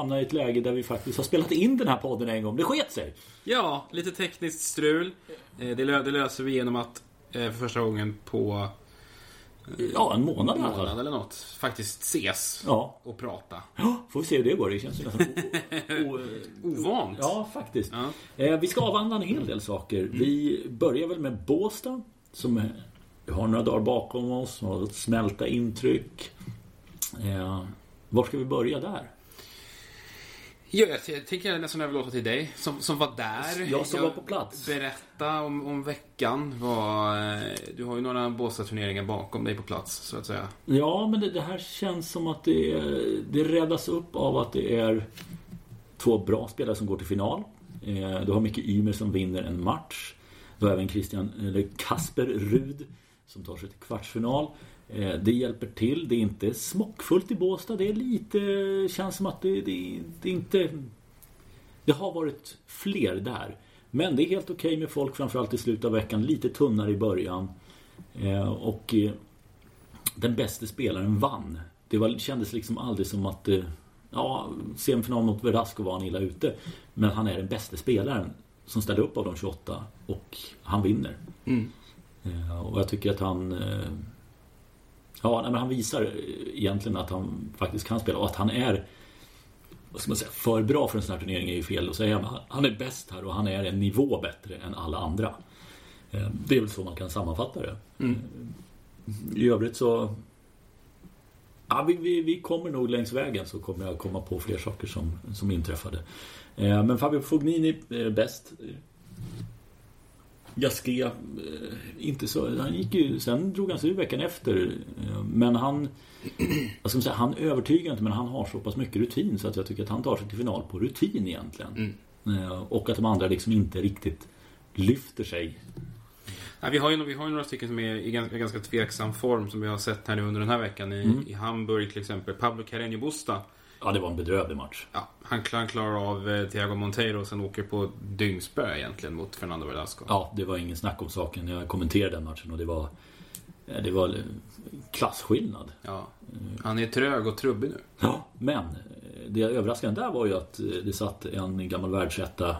Vi eh, hamnar i ett läge där vi faktiskt har spelat in den här podden en gång. Det sket sig. Ja, lite tekniskt strul. Eh, Det, lö- det löser vi genom att eh, för första gången på Ja, en månad en månad eller något faktiskt ses Ja. och prata. Ja, Får vi se hur det går. Det känns ju nästan Ovant. Ja, faktiskt. Ja. Eh, vi ska avhandla en hel del saker. Vi börjar väl med Båstad som eh, har några dagar bakom oss. Ett smälta intryck. Eh, var ska vi börja där? Ja, jag, jag tänker nästan överlåta till dig som, som var där. Jag som var på plats. Berätta om, om veckan. Vad, eh, du har ju några Båstad-turneringar bakom dig på plats, så att säga. Ja, men det, det här känns som att det, det räddas upp av att det är två bra spelare som går till final. Eh, du har Micke Ymer som vinner en match. Du har även Christian, eller Kasper Rud som tar sig till kvartsfinal. Eh, det hjälper till. Det är inte smockfullt i Båstad. Det är lite... känns som att det, det, det inte... Det har varit fler där. Men det är helt okej med folk framförallt i slutet av veckan. Lite tunnare i början. Eh, och eh, den bästa spelaren vann. Det var, kändes liksom aldrig som att... Ja, semifinal mot Verdasco var han illa ute. Men han är den bästa spelaren som ställer upp av de 28 och han vinner. Mm. Och jag tycker att han... Ja, nej, men han visar eh, egentligen att han faktiskt kan spela och att han är... Vad ska man säga? För bra för en sån här turnering är ju fel att säga. Men han- han är bäst här och han är en nivå bättre än alla andra. Eh, Det är väl så man kan sammanfatta det. Mm. I övrigt så... Ja, vi, vi, vi kommer nog längs vägen så kommer jag komma på fler saker som, som inträffade. Eh, Men Fabio Fognini är bäst. Gasquet, eh, inte så... Han gick ju, sen drog han sig ur veckan efter. Eh, Men han... Vad ska säga, han övertygar inte men han har så pass mycket rutin så att jag tycker att han tar sig till final på rutin egentligen. Eh, Och att de andra liksom inte riktigt lyfter sig Ja, vi, har ju, vi har ju några stycken som är i ganska, ganska tveksam form som vi har sett här nu under den här veckan. I, Mm. i Hamburg till exempel. Pablo Carreño Busta. Ja, det var en bedrövlig match. Ja, han, klar- han klarar av eh, Thiago Monteiro och sen åker på dyngspö egentligen mot Fernando Velasco. Ja, det var ingen snack om saken. Jag kommenterade den matchen och det var... eh, Det var eh, klasskillnad. Ja. Han är trög och trubbig nu. Ja, men eh, det överraskande där var ju att det satt en gammal världsetta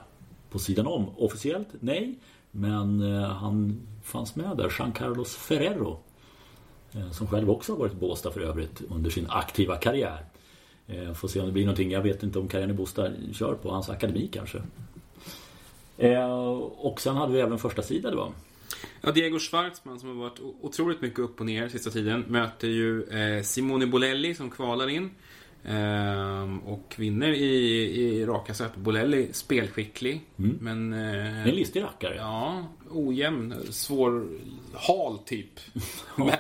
på sidan om. Officiellt, nej. Men han fanns med där, Jean Carlos Ferrero. Som själv också har varit i Båstad för övrigt under sin aktiva karriär. Eh, Får se om det blir någonting. Jag vet inte om karriären i Båstad kör på hans akademi kanske. Eh, Och sen hade vi även första sida det var. Ja, Diego Schwartzman som har varit otroligt mycket upp och ner sista tiden möter ju eh, Simone Bolelli som kvalar in. Och vinner i, i raka set. Bolelli spelskicklig. Men... Eh, En listig rackare. Ja, ojämn, svår, hal typ. men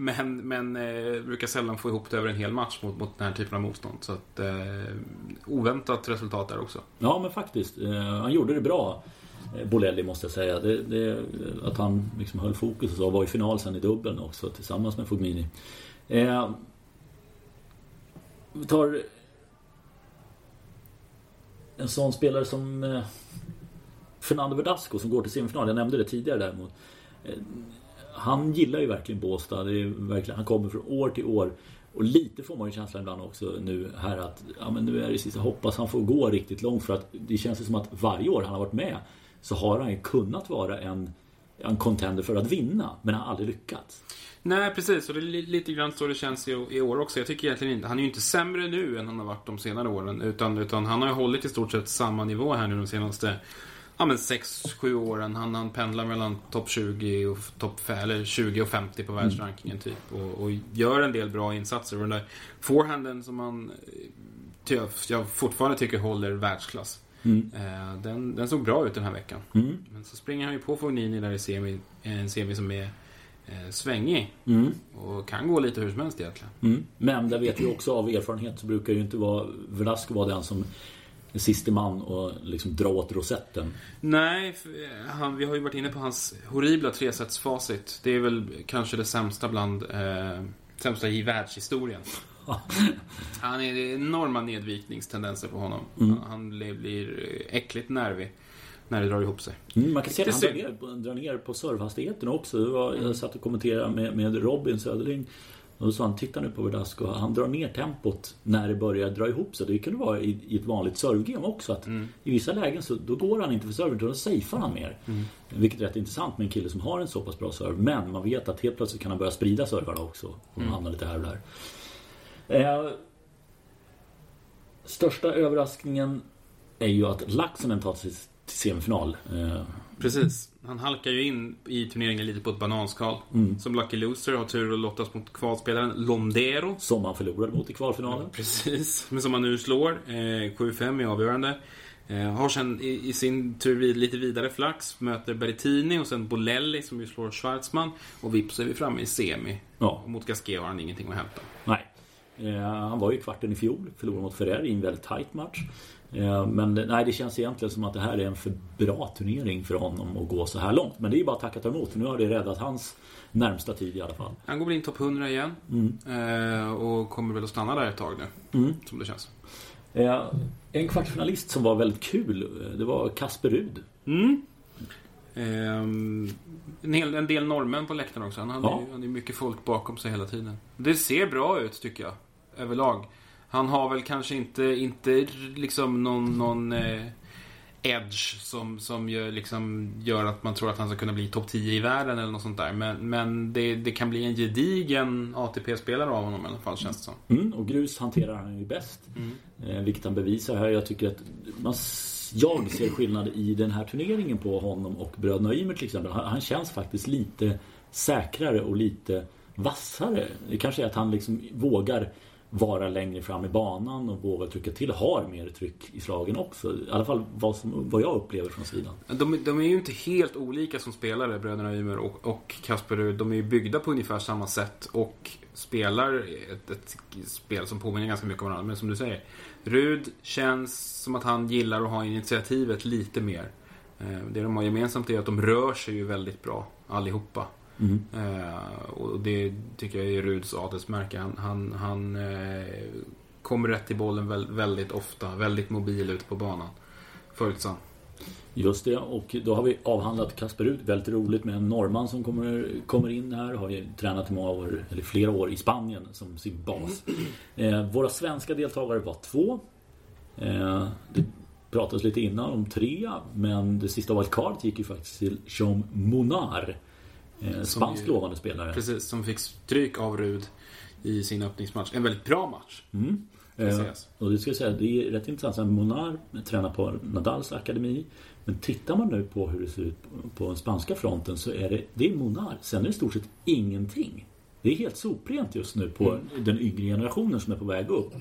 men, men eh, brukar sällan få ihop det över en hel match mot, mot den här typen av motstånd. Så att, eh, oväntat resultat där också. Ja men faktiskt. Eh, han gjorde det bra. eh, Bolelli måste jag säga. Det, det, att han liksom höll fokus och så. Var i final sen i dubbeln också tillsammans med Fogmini. Eh, vi tar en sån spelare som eh, Fernando Verdasco som går till semifinal. Jag nämnde det tidigare däremot. Eh, han gillar ju verkligen Båstad. Det är verkligen, han kommer från år till år. Och lite får man ju känslan ibland också nu här att ja, men nu är det sista. Hoppas han får gå riktigt långt för att det känns som att varje år han har varit med så har han ju kunnat vara en, en contender för att vinna. Men han har aldrig lyckats. Nej, precis. Och det är lite grann så det känns i, i år också. Jag tycker egentligen inte... Han är ju inte sämre nu än han har varit de senare åren. Utan, utan han har ju hållit i stort sett samma nivå här nu de senaste ja, men 6-7 åren. Han, han pendlar mellan topp 20 och topp f- eller 20 och 50 på världsrankingen typ. Och, och gör en del bra insatser. Och den där forehanden som han eh, jag fortfarande tycker håller världsklass. Eh, den, den såg bra ut den här veckan. Mm. Men så springer han ju på Fognini där i semi, en semi som är eh, svängig. Mm. Och kan gå lite hur som helst egentligen. Mm. Men där vet vi också av erfarenhet så brukar ju inte vara Velasco vara den som siste man och liksom dra åt rosetten. Nej, eh, han, vi har ju varit inne på hans horribla tresetsfacit. Det är väl kanske det sämsta bland eh, sämsta i världshistorien. Han är det enorma nedvikningstendenser på honom. Mm. Han, han blir- äckligt nervig när det drar ihop sig. Mm, man kan se att han drar ner, på- drar ner på servhastigheten också. Jag satt och kommenterade med, med Robin Söderling Och då sa han, titta nu på Verdasco, han drar ner tempot när det börjar dra ihop sig. Det kunde vara i, i ett vanligt servegame också. Att Mm. I vissa lägen så då går han inte för serven, då safear han mer. Mm. Vilket är rätt intressant med en kille som har en så pass bra serve. Men man vet att helt plötsligt kan han börja sprida servarna också. Och Mm. hamna lite här och där. Eh, största överraskningen är ju att Laxonen tar sig till semifinal. Eh, Precis. Han halkar ju in i turneringen lite på ett bananskal. Mm. Som Lucky Loser har tur att lottas mot kvalspelaren Londero. som han förlorade mot i kvalfinalen. Precis, men som han nu slår. Eh, 7-5 är avgörande. Eh, har sen i, i sin tur vid, lite vidare flax. Möter Berrettini och sen Bolelli som ju slår Schwarzman. Och vips är vi framme i semi. Ja, Och mot Gasquet har han ingenting att hämta. nej. Eh, han var ju i kvarten i fjol, förlorade mot Ferrer i en väldigt tight match. Eh, men det- nej, det känns egentligen som att det här är en för bra turnering för honom att gå så här långt. Men det är ju bara att tacka ta emot. Nu har det räddat hans närmsta tid i alla fall. Han går väl in topp 100 igen. Eh, och kommer väl att stanna där ett tag nu. Mm. Som det känns. Eh, en kvartsfinalist som var väldigt kul, det var Kasper Rud. Mm. En, hel, en del norrmän på läktaren också. Han hade Ja. ju han hade mycket folk bakom sig hela tiden. Det ser bra ut tycker jag. Överlag. Han har väl kanske inte, inte liksom någon, någon eh, edge som, som gör, liksom gör att man tror att han ska kunna bli topp 10 i världen eller något sånt där. Men, men det, det kan bli en gedigen ATP-spelare av honom i alla fall känns det som. Mm, och grus hanterar han ju bäst. Eh, vilket han bevisar här. Jag tycker att man, jag ser skillnad i den här turneringen på honom och bröderna Ymer till exempel. Han, han känns faktiskt lite säkrare och lite vassare. Det kanske är att han liksom vågar vara längre fram i banan och våga trycka till. Har mer tryck i slagen också. I alla fall vad, som, vad jag upplever från sidan. De, de är ju inte helt olika som spelare, bröderna Ymer och, och Kasper De är ju byggda på ungefär samma sätt och spelar ett, ett spel som påminner ganska mycket om varandra. Men som du säger, Rud känns som att han gillar att ha initiativet lite mer. Eh, det de har gemensamt är att de rör sig ju väldigt bra, allihopa. Mm. Eh, och det tycker jag är Ruds adelsmärke. Han, han, han eh, kommer rätt till bollen väldigt ofta, väldigt mobil ute på banan. Följsam. Just det, och då har vi avhandlat Kasper Rud. Väldigt roligt med en norrman som kommer, kommer in här. Har ju tränat i många år, eller flera år i Spanien som sin bas. Eh, våra svenska deltagare var två. Eh, det pratades lite innan om tre, men det sista wildcardet gick ju faktiskt till Jean Monar. Eh, spansk ju- lovande spelare. Precis, som fick stryk av Rud i sin öppningsmatch. En väldigt bra match. Mm. Eh, och det ska jag säga, det är rätt intressant. Monar tränar på Nadals akademi. Men tittar man nu på hur det ser ut på- på den spanska fronten så är det, det är Monar. Sen är det i stort sett ingenting. Det är helt soprent just nu på Mm. den yngre generationen som är på väg upp.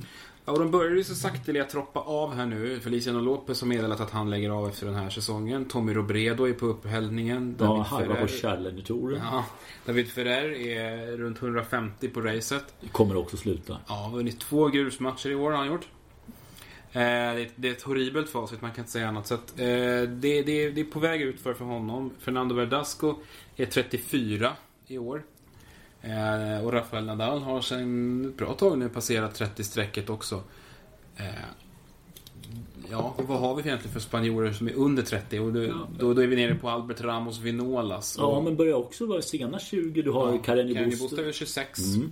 Ja, och de börjar ju så sakteliga troppa av här nu. Feliciano Lopez har meddelat att han lägger av efter den här säsongen. Tommy Robredo är på upphällningen. Ja, David halva på Ferrer, Challenger-touren. ja, David Ferrer är runt 150 på racet. Kommer också sluta. Ja, vunnit två grusmatcher i år har han gjort. Eh, det, är, det är ett horribelt facit, man kan inte säga annat. Så att, eh, det, det, det är på väg ut för, för honom. Fernando Verdasco är 34 i år. Eh, och Rafael Nadal har sedan ett bra tag nu passerat 30-strecket också. Eh, ja, vad har vi egentligen för spanjorer som är under 30? Och då, då, då är vi nere på Albert Ramos Vinolas. Ja, Och- men börjar också vara sena 20. Du har Ja, Carreño Busta. Busta är väl 26. Mm.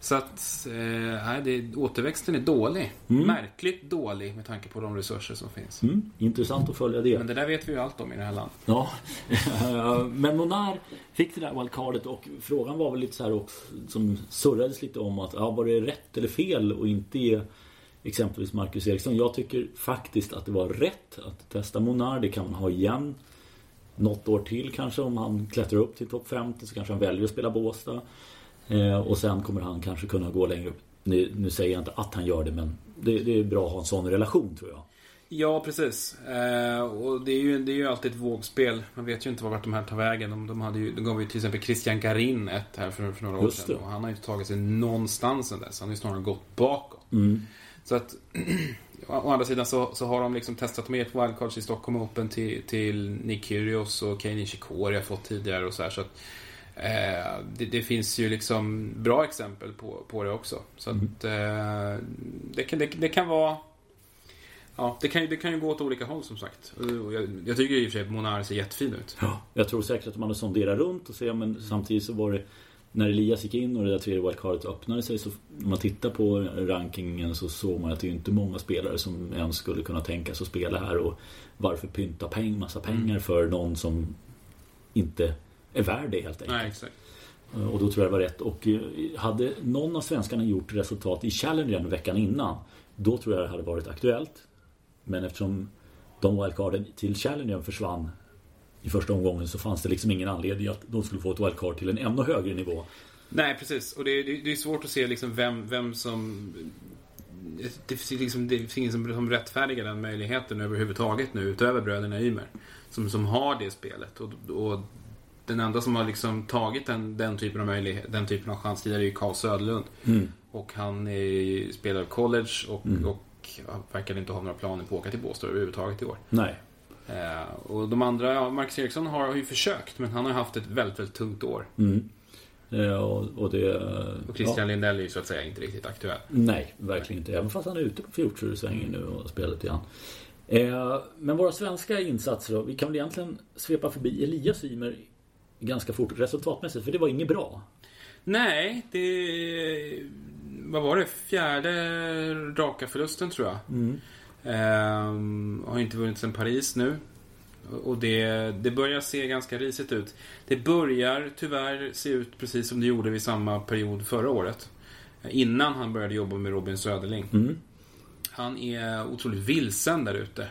Så att, eh, det, återväxten är dålig. Mm. Märkligt dålig med tanke på de resurser som finns. Mm, intressant att följa det. Men det där vet vi ju allt om i det här landet. Ja, men Monar fick det där wildcardet och frågan var väl lite så här också som surrades lite om att ja, var det rätt eller fel att inte ge exempelvis Marcus Eriksson. Jag tycker faktiskt att det var rätt att testa Monar. Det kan man ha igen något år till kanske om han klättrar upp till topp 50 så kanske han väljer att spela Båstad. Eh, och sen kommer han kanske kunna gå längre upp. Nu, nu säger jag inte att han gör det men det, det är bra att ha en sån relation tror jag. Ja, precis. Eh, och det är, ju, det är ju alltid ett vågspel. Man vet ju inte vart de här tar vägen. De, de, hade ju, de gav ju till exempel Christian Garin ett här för, för några år sedan. Och han har ju inte tagit sig någonstans sen dess. Han har ju snarare gått bakåt. Mm. Så att Å andra sidan så, så har de liksom testat med ett wildcards i Stockholm Open till, till Nick Kyrgios och Kei Nishikori har fått tidigare och så här. Så att, eh, det, det finns ju liksom bra exempel på, på det också. Så att eh, det, kan, det, det kan vara Ja, det kan, det kan ju gå åt olika håll som sagt. Jag, jag tycker i och för sig att Monar ser jättefin ut. Ja, jag tror säkert att man har sonderat runt och ser men samtidigt så var det när Elias gick in och det där tredje wildcardet öppnade sig så om man tittar på rankingen så såg man att det är inte många spelare som ens skulle kunna tänka sig att spela här och varför pynta peng, massa pengar mm. för någon som inte är värd det helt enkelt. Nej, exakt. Och då tror jag det var rätt. Och eh, hade någon av svenskarna gjort resultat i Challengern veckan innan då tror jag det hade varit aktuellt. Men eftersom de wildcarden till Challengern försvann i första omgången så fanns det liksom ingen anledning att de skulle få ett wildcard till en ännu högre nivå. Nej, precis. Och det, det, det är svårt att se liksom vem, vem som... Det finns, liksom, det finns ingen som, som rättfärdigar den möjligheten överhuvudtaget nu utöver bröderna Ymer. Som, som har det spelet. Och, och den enda som har liksom tagit den, den, typen av möjlighet, den typen av chans tidigare är ju Carl Söderlund. Mm. Och han är, spelar college och, mm. och verkar inte ha några planer på att åka till Båstad överhuvudtaget i år. Nej. Eh, och de andra, ja, Marcus Eriksson har, har ju försökt men han har haft ett väldigt, väldigt tungt år. Mm. Ja, och, och, det, och Christian ja. Lindell är ju så att säga inte riktigt aktuell. Nej, verkligen inte. Även fast han är ute på fjortsursvängen nu och spelar lite grann. Eh, men våra svenska insatser då? Vi kan väl egentligen svepa förbi Elias Ymer ganska fort resultatmässigt, för det var inget bra. Nej, det... Vad var det? Fjärde raka förlusten tror jag. Mm. Ehm, har inte vunnit sedan Paris nu. Och det, det börjar se ganska risigt ut. Det börjar tyvärr se ut precis som det gjorde vid samma period förra året. Innan han började jobba med Robin Söderling. Mm. Han är otroligt vilsen där ute.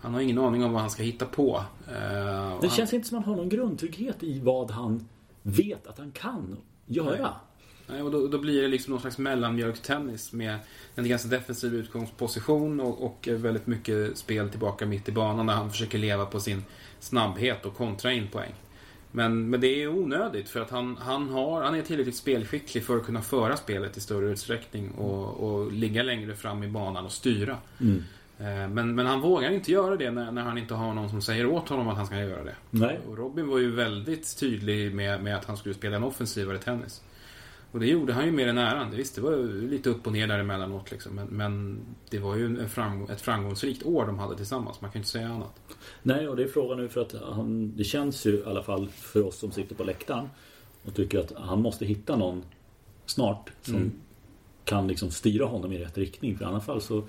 Han har ingen aning om vad han ska hitta på. Uh, det känns han... inte som att han har någon grundtrygghet i vad han vet att han kan göra. Nej, och då, då, blir det liksom någon slags mellanmjölktennis med en ganska defensiv utgångsposition och, och, väldigt mycket spel tillbaka mitt i banan där han försöker leva på sin snabbhet och kontra in poäng. Men, men det är onödigt för att han, han, har, han är tillräckligt spelskicklig för att kunna föra spelet i större utsträckning och, och ligga längre fram i banan och styra. Mm. Eh, men, men han vågar inte göra det när, när, han inte har någon som säger åt honom att han ska göra det. Nej. Och Robin var ju väldigt tydlig med, med att han skulle spela en offensivare tennis. Och det gjorde han ju mer än äran. Visst, det var lite upp och ner där emellanåt liksom. Men, men det var ju framgång, ett framgångsrikt år de hade tillsammans. Man kan inte säga annat. Nej, och det är frågan nu för att han, det känns ju i alla fall för oss som sitter på läktaren och tycker att han måste hitta någon snart som mm. kan liksom styra honom i rätt riktning. För i alla fall så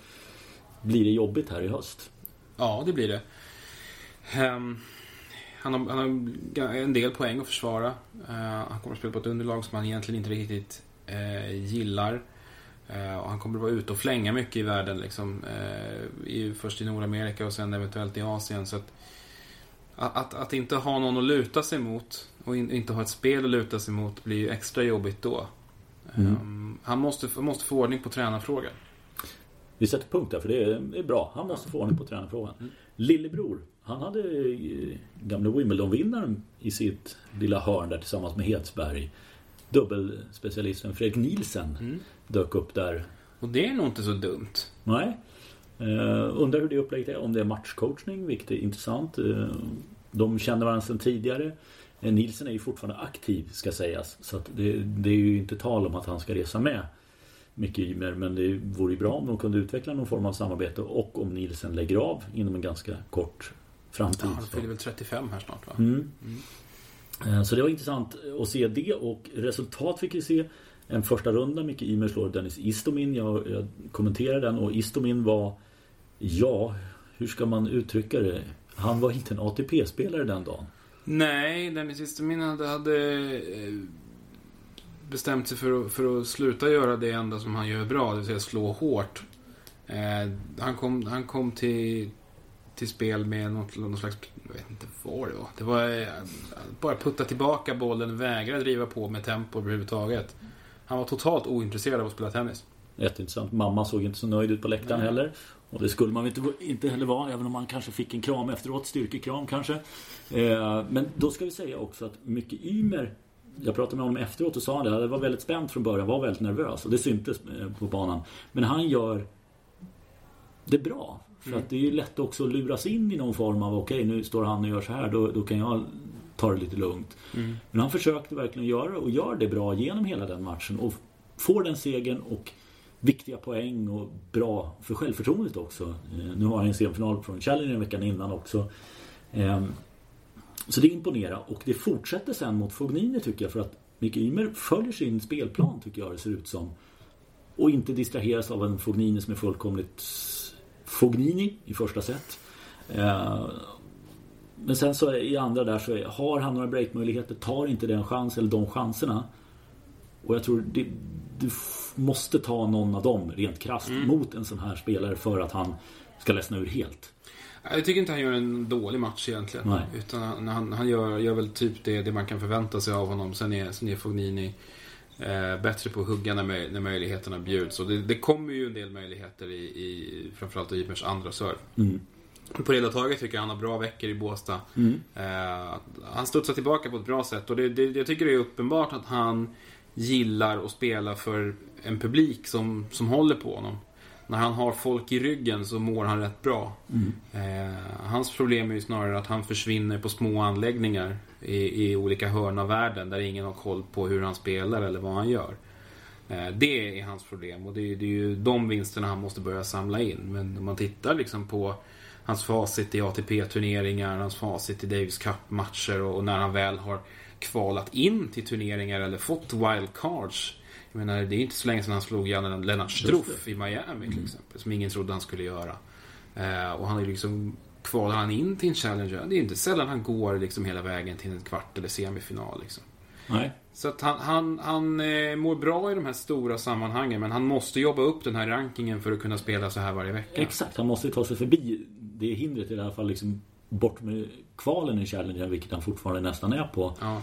blir det jobbigt här i höst. Ja, det blir det. Um, han, har, han har en del poäng att försvara. Uh, han kommer att spela på ett underlag som han egentligen inte riktigt uh, gillar. Uh, och han kommer att vara ute och flänga mycket i världen. Liksom, i, först i Nordamerika och sen eventuellt i Asien. Så att, att, att inte ha någon att luta sig mot och in, inte ha ett spel att luta sig mot blir ju extra jobbigt då. Mm. Um, han måste, måste få ordning på tränarfrågan. Vi sätter punkt där för det är, det är bra. Han måste få ordning på tränarfrågan. Mm. Lillebror, han hade eh, gamla Wimbledon-vinnaren i sitt lilla hörn där tillsammans med Hedsberg. Dubbelspecialisten Fredrik Nielsen mm. dök upp där. Och det är nog inte så dumt. Nej. Uh, undrar hur det upplägget är. Om det är matchcoachning, vilket är intressant. Uh, de känner varandra sedan tidigare. Nielsen är ju fortfarande aktiv ska sägas. Så det, det, är ju inte tal om att han ska resa med mycket Ymer. Men det vore ju bra om de kunde utveckla någon form av samarbete och om Nielsen lägger av inom en ganska kort framtid. Ja, han fyller väl 35 här snart va? Mm. Mm. Eh, så det var intressant att se det och resultat fick vi se. En första runda, Micke Ymer slår Dennis Istomin. Jag, jag kommenterade den och Istomin var, ja, hur ska man uttrycka det? Han var inte en ATP-spelare den dagen. Nej, Dennis Istomin hade, hade eh, bestämt sig för att, för att sluta göra det enda som han gör bra, det vill säga slå hårt. Eh, han, kom, han kom till, till spel med något, något slags, jag vet inte vad det var. Det var eh, bara putta tillbaka bollen, vägra driva på med tempo överhuvudtaget. Han var totalt ointresserad av att spela tennis. Jätteintressant. Mamma såg inte så nöjd ut på läktaren Nej. heller. Och det skulle man inte, inte heller vara, även om man kanske fick en kram efteråt. Styrkekram kanske. Eh, men då ska vi säga också att mycket Ymer jag pratade med honom efteråt och sa han det. Var väldigt spänd från början, var väldigt nervös och det syntes eh, på banan. Men han gör det bra. För mm. att det är ju lätt också att luras in i någon form av okej okay, nu står han och gör så här, då, då kan jag ta det lite lugnt. Mm. Men han försökte verkligen göra och gör det bra genom hela den matchen och får den segern och viktiga poäng och bra för självförtroendet också. Eh, nu har han en semifinal från Challenger veckan innan också. Så det imponerar och det fortsätter sen mot Fognini tycker jag för att Micke Ymer följer sin spelplan tycker jag det ser ut som. Och inte distraheras av en Fognini som är fullkomligt Fognini i första set. Eh, men sen så i andra där så har han några breakmöjligheter, tar inte den chans eller de chanserna. Och jag tror det, du måste ta någon av dem rent krasst mm. mot en sån här spelare för att han ska ledsna ur helt. Jag tycker inte han gör en dålig match egentligen. Nej. Utan han, han gör, gör väl typ det, det man kan förvänta sig av honom. Sen är, sen är Fognini eh, bättre på att hugga när, när möjligheterna bjuds. Och det, det kommer ju en del möjligheter i, i framförallt Ymers andra serve. Mm. På det hela taget tycker jag han har bra veckor i Båstad. Mm. Eh, han studsar tillbaka på ett bra sätt och det, det, jag tycker det är uppenbart att han gillar att spela för en publik som, som håller på honom. När han har folk i ryggen så mår han rätt bra. Mm. Eh, hans problem är ju snarare att han försvinner på små anläggningar i, i olika hörn av världen där ingen har koll på hur han spelar eller vad han gör. Eh, det är hans problem och det, det är ju de vinsterna han måste börja samla in. Men om man tittar liksom på hans facit i ATP-turneringar, hans facit i Davis Cup-matcher och, och när han väl har kvalat in till turneringar eller fått wildcards. Jag menar, det är inte så länge sedan han slog Jan Lennart Struff i Miami till mm. exempel. Som ingen trodde han skulle göra. Eh, och han är liksom kvalar han in till en Challenger. Det är inte sällan han går liksom hela vägen till en kvart eller semifinal. Liksom. Nej. Så att han, han, han eh, mår bra i de här stora sammanhangen men han måste jobba upp den här rankingen för att kunna spela så här varje vecka. Exakt, han måste ta sig förbi det hindret i alla fall liksom bort med kvalen i Challenger, vilket han fortfarande nästan är på. Ja.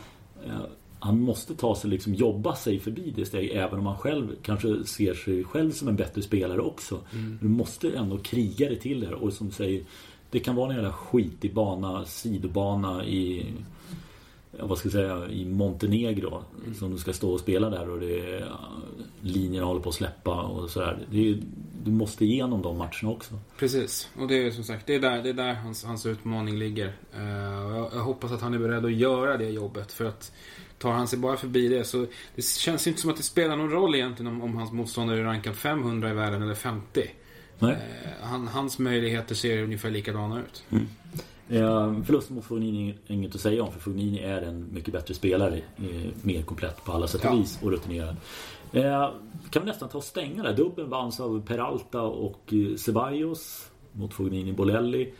Han måste ta sig liksom jobba sig förbi det steget även om han själv kanske ser sig själv som en bättre spelare också. Mm. Du måste ändå kriga dig till det och som säger Det kan vara en jävla skitig bana, sidobana i vad ska jag säga, i Montenegro mm. som du ska stå och spela där och det är, linjerna håller på att släppa och sådär. du måste igenom de matcherna också. Precis, och det är som sagt det är där, det är där hans, hans utmaning ligger. Uh, jag, jag, hoppas att han är beredd att göra det jobbet för att tar han sig bara förbi det så det känns inte som att det spelar någon roll egentligen om, om hans motståndare är rankad 500 i världen eller 50. Nej. Uh, han, hans möjligheter ser ungefär likadana ut. Mm. Eh, förlusten mot Fognini inget att säga om för Fognini är en mycket bättre spelare. Eh, mer komplett på alla sätt och vis och rutinerad. Eh, kan vi nästan ta och stänga där. Dubben vanns av Peralta och eh, Ceballos mot Fognini Bolelli.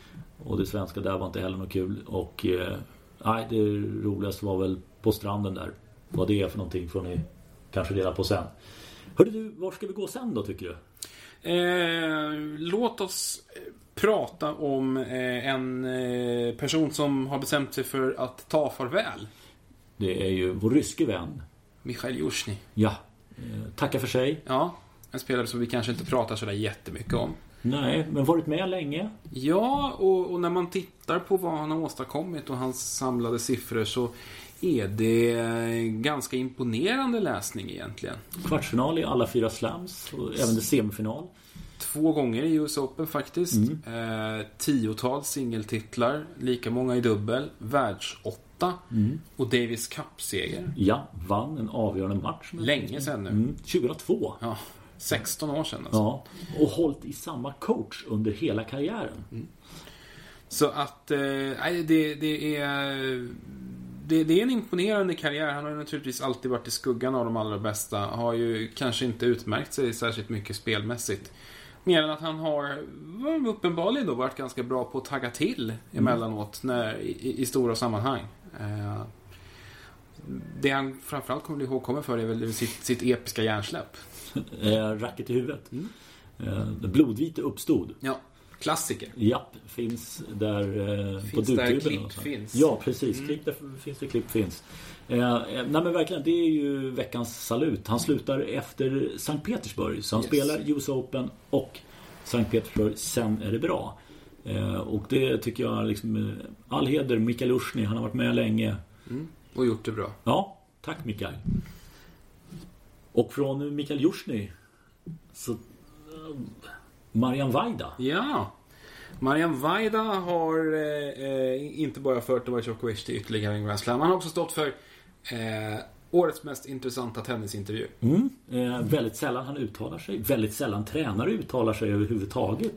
Och det svenska där var inte heller något kul. Och eh, nej, det roligaste var väl på stranden där. Vad det är för någonting får ni kanske reda på sen. Hörde du, var ska vi gå sen då tycker du? Eh, låt oss prata om eh, en eh, person som har bestämt sig för att ta farväl. Det är ju vår ryske vän. Michail Jusjny. Ja. Eh, tacka för sig. Ja. En spelare som vi kanske inte pratar sådär jättemycket om. Nej, men varit med länge. Ja, och, och, när man tittar på vad han har åstadkommit och hans samlade siffror så är det ganska imponerande läsning egentligen. Kvartsfinal i alla fyra slams och även semifinal. Två gånger i US Open faktiskt. Mm. Eh, tiotal singeltitlar, lika många i dubbel, världsåtta mm. och Davis Cup-seger. Ja, vann en avgörande match. Länge sedan nu. Mm. 2002. Ja, 16 år sedan alltså. Ja, och hållit i samma coach under hela karriären. Mm. Så att, eh, det, det är... Det, det, är en imponerande karriär. Han har ju naturligtvis alltid varit i skuggan av de allra bästa. Har ju kanske inte utmärkt sig särskilt mycket spelmässigt. Mer än att han har uppenbarligen då varit ganska bra på att tagga till emellanåt när, i, i stora sammanhang. Eh, det han framförallt kommer bli ihågkommen för är väl sitt, sitt episka hjärnsläpp. Eh, racket i huvudet. Mm. Eh, blodvite uppstod. Ja, klassiker. Japp, finns där eh, finns på Där klipp finns. Ja, precis. Mm. Klipp där finns det klipp finns. Eh, eh, nej men verkligen, det är ju veckans salut. Han slutar efter Sankt Petersburg. Så han yes. spelar US Open och Sankt Petersburg. Sen är det bra. Eh, och det tycker jag liksom... Eh, all heder Mikael Ursny. Han har varit med länge. Mm. Och gjort det bra. Ja, tack Mikael. Och från Mikael Jusjny så... Eh, Marian Vaida. Ja. Marian Vaida har eh, inte bara fört Novak Djokovic till ytterligare en Grand Slam. Han har också stått för eh, årets mest intressanta tennisintervju. Mm, eh, väldigt sällan han uttalar sig. Väldigt sällan tränare uttalar sig överhuvudtaget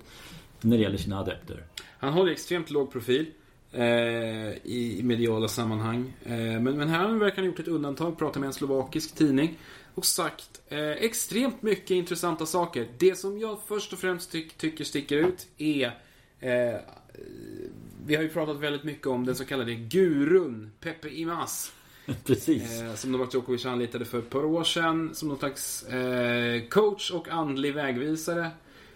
när det gäller sina adepter. Han håller extremt låg profil. eh, i, mediala sammanhang. Eh, men, men här verkar han ha gjort ett undantag, pratat med en slovakisk tidning och sagt eh, extremt mycket intressanta saker. Det som jag först och främst ty tycker sticker ut är eh, vi har ju pratat väldigt mycket om den så kallade gurun, Pepe Imas. Precis. Eh, som Novak Djokovic anlitade för ett par år sedan som någon slags eh, coach och andlig vägvisare.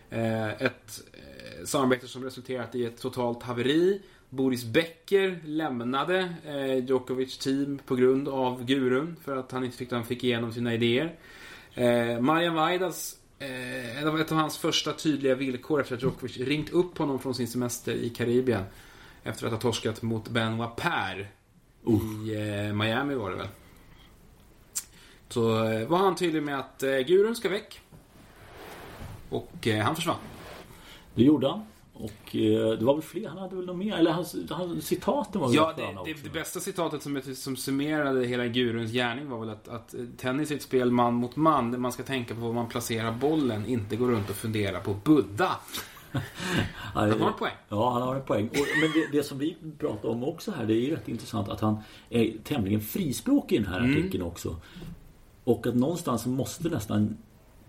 Eh, ett eh, samarbete som resulterat i ett totalt haveri. Boris Becker lämnade eh, Djokovic team på grund av gurun för att han inte tyckte han fick igenom sina idéer. Eh, Marian Vaidas eh, ett av hans första tydliga villkor efter att Djokovic ringt upp honom från sin semester i Karibien. Efter att ha torskat mot Benoit Per i eh, Miami var det väl. Så eh, var han tydlig med att eh, gurun ska väck. Och han försvann. Det gjorde han. Och eh, det var väl fler, han hade väl något mer? Eller hans, hans citaten var väl Ja, det, det, också. det bästa citatet som, som summerade hela guruns gärning var väl att, att tennis är ett spel man mot man där man ska tänka på var man placerar bollen, inte gå runt och fundera på Buddha. Han har en poäng. Ja, han har en poäng. Och, men det, det som vi pratar om också här, det är ju rätt intressant att han är tämligen frispråkig i den här Mm. artikeln också. Och att någonstans måste nästan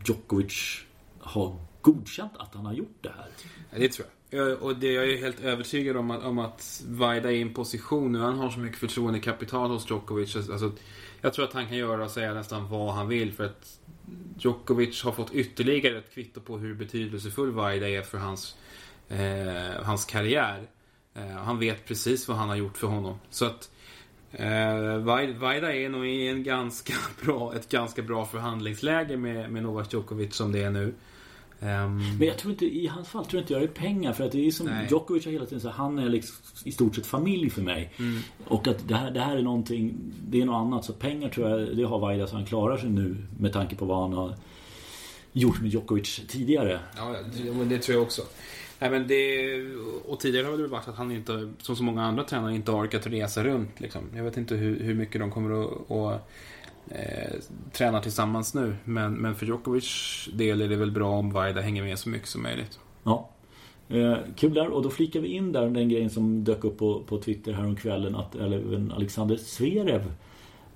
Djokovic ha godkänt att han har gjort det här. Ja, det tror jag jag. Och det, jag är helt övertygad om att, om att Vaida är i en position nu. Han har så mycket förtroendekapital hos Djokovic. Alltså, jag tror att han kan göra och säga nästan vad han vill. För att Djokovic har fått ytterligare ett kvitto på hur betydelsefull Vaida är för hans, eh, hans karriär. Eh, han vet precis vad han har gjort för honom. Så att eh, Vaida är nog i en ganska bra, ett ganska bra förhandlingsläge med, med Novak Djokovic som det är nu. Ehm, Men jag tror inte, i hans fall tror jag inte jag det är pengar. För att det är som Nej. Djokovic har hela tiden sagt, han är liksom i stort sett familj för mig. Mm. Och att det här, det här är någonting, det är något annat. Så pengar tror jag, det har Vaida så han klarar sig nu med tanke på vad han har gjort med Djokovic tidigare. Ja, det, men det tror jag också. Nej, men det, och tidigare har det varit att han inte, som så många andra tränare, inte har orkat resa runt. Liksom. Jag vet inte hur, hur mycket de kommer att, att eh, träna tillsammans nu. Men, men för Djokovic del är det väl bra om Vaida hänger med så mycket som möjligt. Ja. Eh, kul där. Och då flikar vi in där den grejen som dök upp på, på Twitter häromkvällen att även Alexander Zverev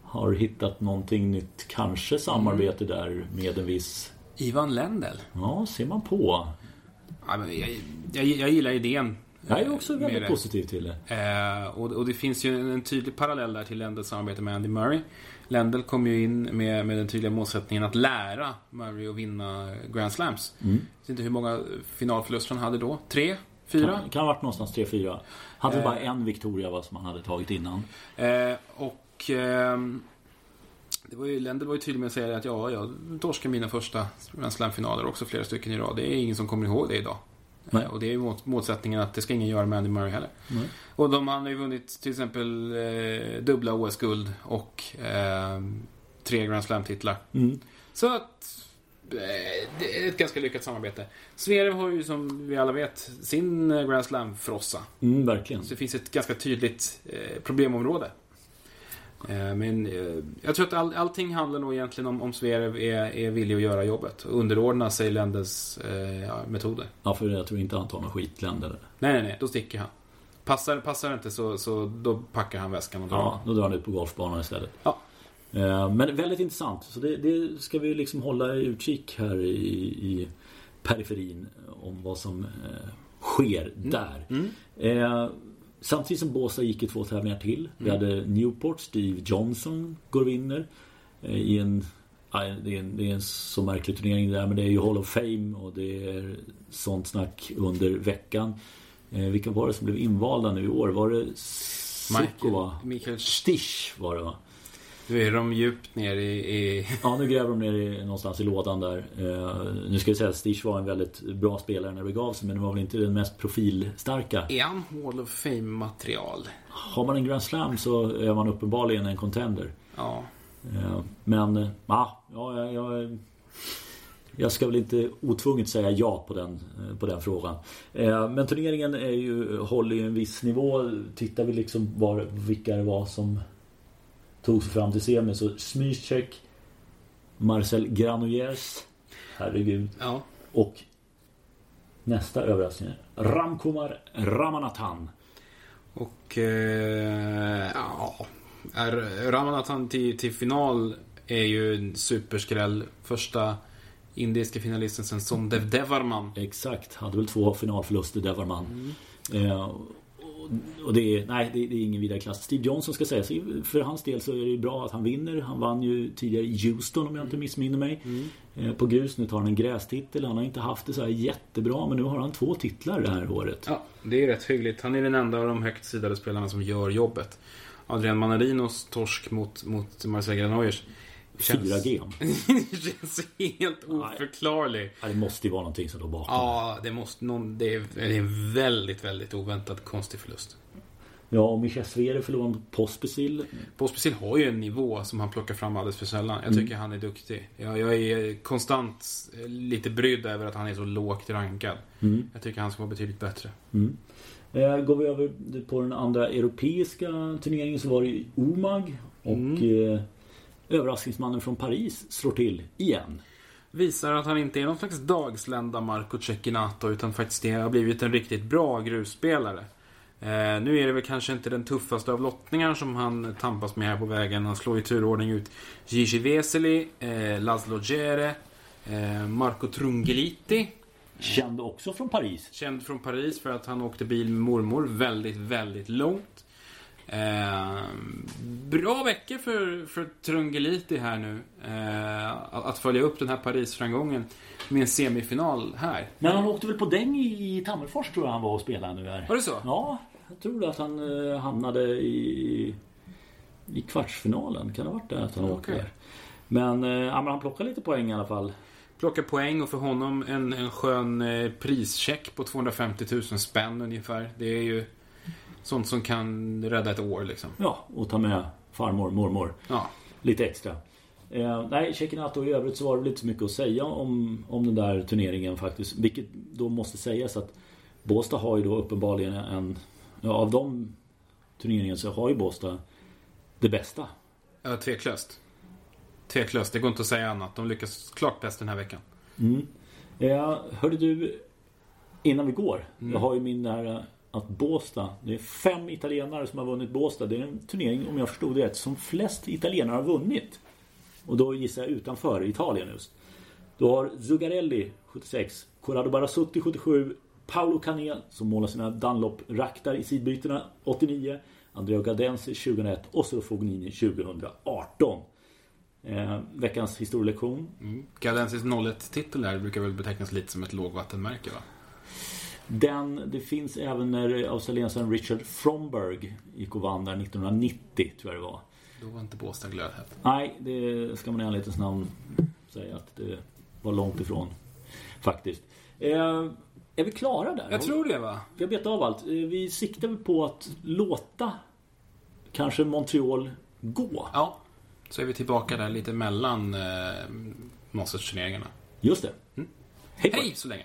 har hittat någonting nytt. Kanske samarbete där med en viss... Ivan Lendl. Ja, ser man på. Ja, men jag, jag, jag gillar idén. Jag är eh, också med väldigt det. positiv till det. Eh, och, och det finns ju en, en tydlig parallell där till Lendls samarbete med Andy Murray. Lendl kom ju in med, med den tydliga målsättningen att lära Murray att vinna Grand Slams. Mm. Jag vet inte hur många finalförluster han hade då. Tre? Fyra? Kan, kan ha varit någonstans 3-4. Hade Eh. bara en Victoria vad som han hade tagit innan. Eh, och ehm, det var ju, Lendl var ju tydlig med att säga att ja, jag torskade mina första Grand Slam-finaler också flera stycken i rad. Det är ingen som kommer ihåg det idag. Nej. Och det är ju mål, målsättningen att det ska ingen göra med Andy Murray heller. Nej. Och de han har ju vunnit till exempel eh, dubbla OS-guld och eh, tre Grand Slam-titlar. Mm. Så att eh, det är ett ganska lyckat samarbete. Zverev har ju som vi alla vet sin eh, Grand Slam-frossa. Mm, verkligen. Så det finns ett ganska tydligt eh, problemområde. Eh, men eh, jag tror att all, allting handlar nog egentligen om om Zverev är, är villig att göra jobbet. Och underordna sig Lenders eh, metoder. Ja, för jag tror inte han tar någon skitländer. Nej, nej, nej. Då sticker han. Passar, passar inte så, så då packar han väskan och drar. Ja, då drar han ut på golfbanan istället. Ja. Eh, Men väldigt intressant. Så det, det ska vi liksom hålla i utkik här i, i periferin om vad som eh, sker där. Mm. Samtidigt som Båstad gick i två tävlingar till. Vi Mm. hade Newport, Steve Johnson går och vinner. Eh, I en, det, är en, det är en så märklig turnering där men det är ju Hall of Fame och det är sånt snack under veckan. Eh, vilka var det som blev invalda nu i år? Var det Sukova? Michael, Michael Stisch var det va? Nu är de djupt ner i... i... Ja, nu gräver de ner i, någonstans i lådan där. Eh, nu ska jag säga att Stisch var en väldigt bra spelare när det begav sig men det var väl inte den mest profilstarka. Är han Hall of Fame-material? Har man en Grand Slam så är man uppenbarligen en contender. Ja. Eh, men, eh, ja, ja, jag, jag, jag ska väl inte otvunget säga ja på den, eh, på den frågan. Eh, men turneringen är ju, håller ju en viss nivå. Tittar vi liksom var, vilka det var som tog sig fram till semi så Smycek, Marcel Granollers, herregud, Ja. och nästa överraskning Ramkumar Ramanathan. Och eh, ja, är Ramanathan till, till final är ju en superskräll. Första indiska finalisten sen som Dev Devarman. Exakt, hade väl två finalförluster Devarman. Eh, och- det är, nej, det, är ingen vidare klass. Steve Johnson ska sägas, för hans del så är det bra att han vinner. Han vann ju tidigare i Houston om jag inte missminner mig. Eh, på grus, nu tar han en grästitel. Han har inte haft det så här jättebra, men nu har han två titlar det här året. Ja, det är rätt hyggligt. Han är den enda av de högt sidade spelarna som gör jobbet. Adrian Manarinos torsk mot, mot Marcel Granollers. 4G. känns helt oförklarlig. Ja, det måste ju vara någonting som låg bakom. Ja, det måste någon... Det är, det en väldigt, väldigt oväntad konstig förlust. Ja, och Michel Svere förlorade mot Pospisil. Pospisil har ju en nivå som han plockar fram alldeles för sällan. Jag tycker han är duktig. Jag, jag är konstant eh, lite brydd över att han är så lågt rankad. Jag tycker han ska vara betydligt bättre. Eh, går vi över på den andra europeiska turneringen så var det ju Omag. Och eh, överraskningsmannen från Paris slår till igen. Visar att han inte är någon slags dagslända Marco Cecchinato utan faktiskt har blivit en riktigt bra grusspelare. Eh, nu är det väl kanske inte den tuffaste av lottningar som han tampas med här på vägen. Han slår i turordning ut Gigi Veseli, eh, Laszlo Gere, eh, Marco Trungeliti. Känd också från Paris. Känd från Paris för att han åkte bil med mormor väldigt, väldigt långt. Eh, bra veckor för, för Trungeliti här nu. Eh, att, att följa upp den här Paris-framgången med en semifinal här. Men han åkte väl på däng i, i Tammerfors tror jag han var och spelade nu här. Var det så? Ja, jag tror att han eh, hamnade i, i kvartsfinalen. Kan det ha varit det att han åkte Okej. där? Men, eh, ja, men han plockade lite poäng i alla fall. Plocka poäng och för honom en, en skön eh, prischeck på 250 000 spänn ungefär. Det är ju sånt som kan rädda ett år liksom. Ja, och ta med farmor, mormor. Ja. Lite extra. Eh, nej, Cecchinato i övrigt så var det väl inte så mycket att säga om, om den där turneringen faktiskt. Vilket då måste sägas att Båstad har ju då uppenbarligen en... Ja, av de turneringarna så har ju Båstad det bästa. Ja, tveklöst. Tveklöst, det går inte att säga annat. De lyckas klart bäst den här veckan. Ja, hörde du, innan vi går. Jag har ju min där att Båstad, det är fem italienare som har vunnit Båstad. Det är en turnering, om jag förstod det rätt, som flest italienare har vunnit. Och då gissar jag utanför Italien just. Då har Zugarelli 76, Corrado Barasutti 77, Paolo Canet som målar sina Dunlop-raktar i sidbytena 89, Andrea Gadensi 2001 och så Fognini 2018. Eh, veckans historielektion. Mm. Gadensis 01-titel där brukar väl betecknas lite som ett lågvattenmärke va? Den, det finns även när australiensaren Richard Fromberg gick och vann där 1990 tror jag det var. Då var inte Båstad glödhet. Nej, det ska man i ärlighetens namn säga att det var långt ifrån. Faktiskt. Eh, är vi klara där? Jag tror det va? Vi har betat av allt. Eh, Vi siktar på att låta kanske Montreal gå. Ja. Så är vi tillbaka där lite mellan eh, Masters-turneringarna. Just det. Hej på er. Hej så länge!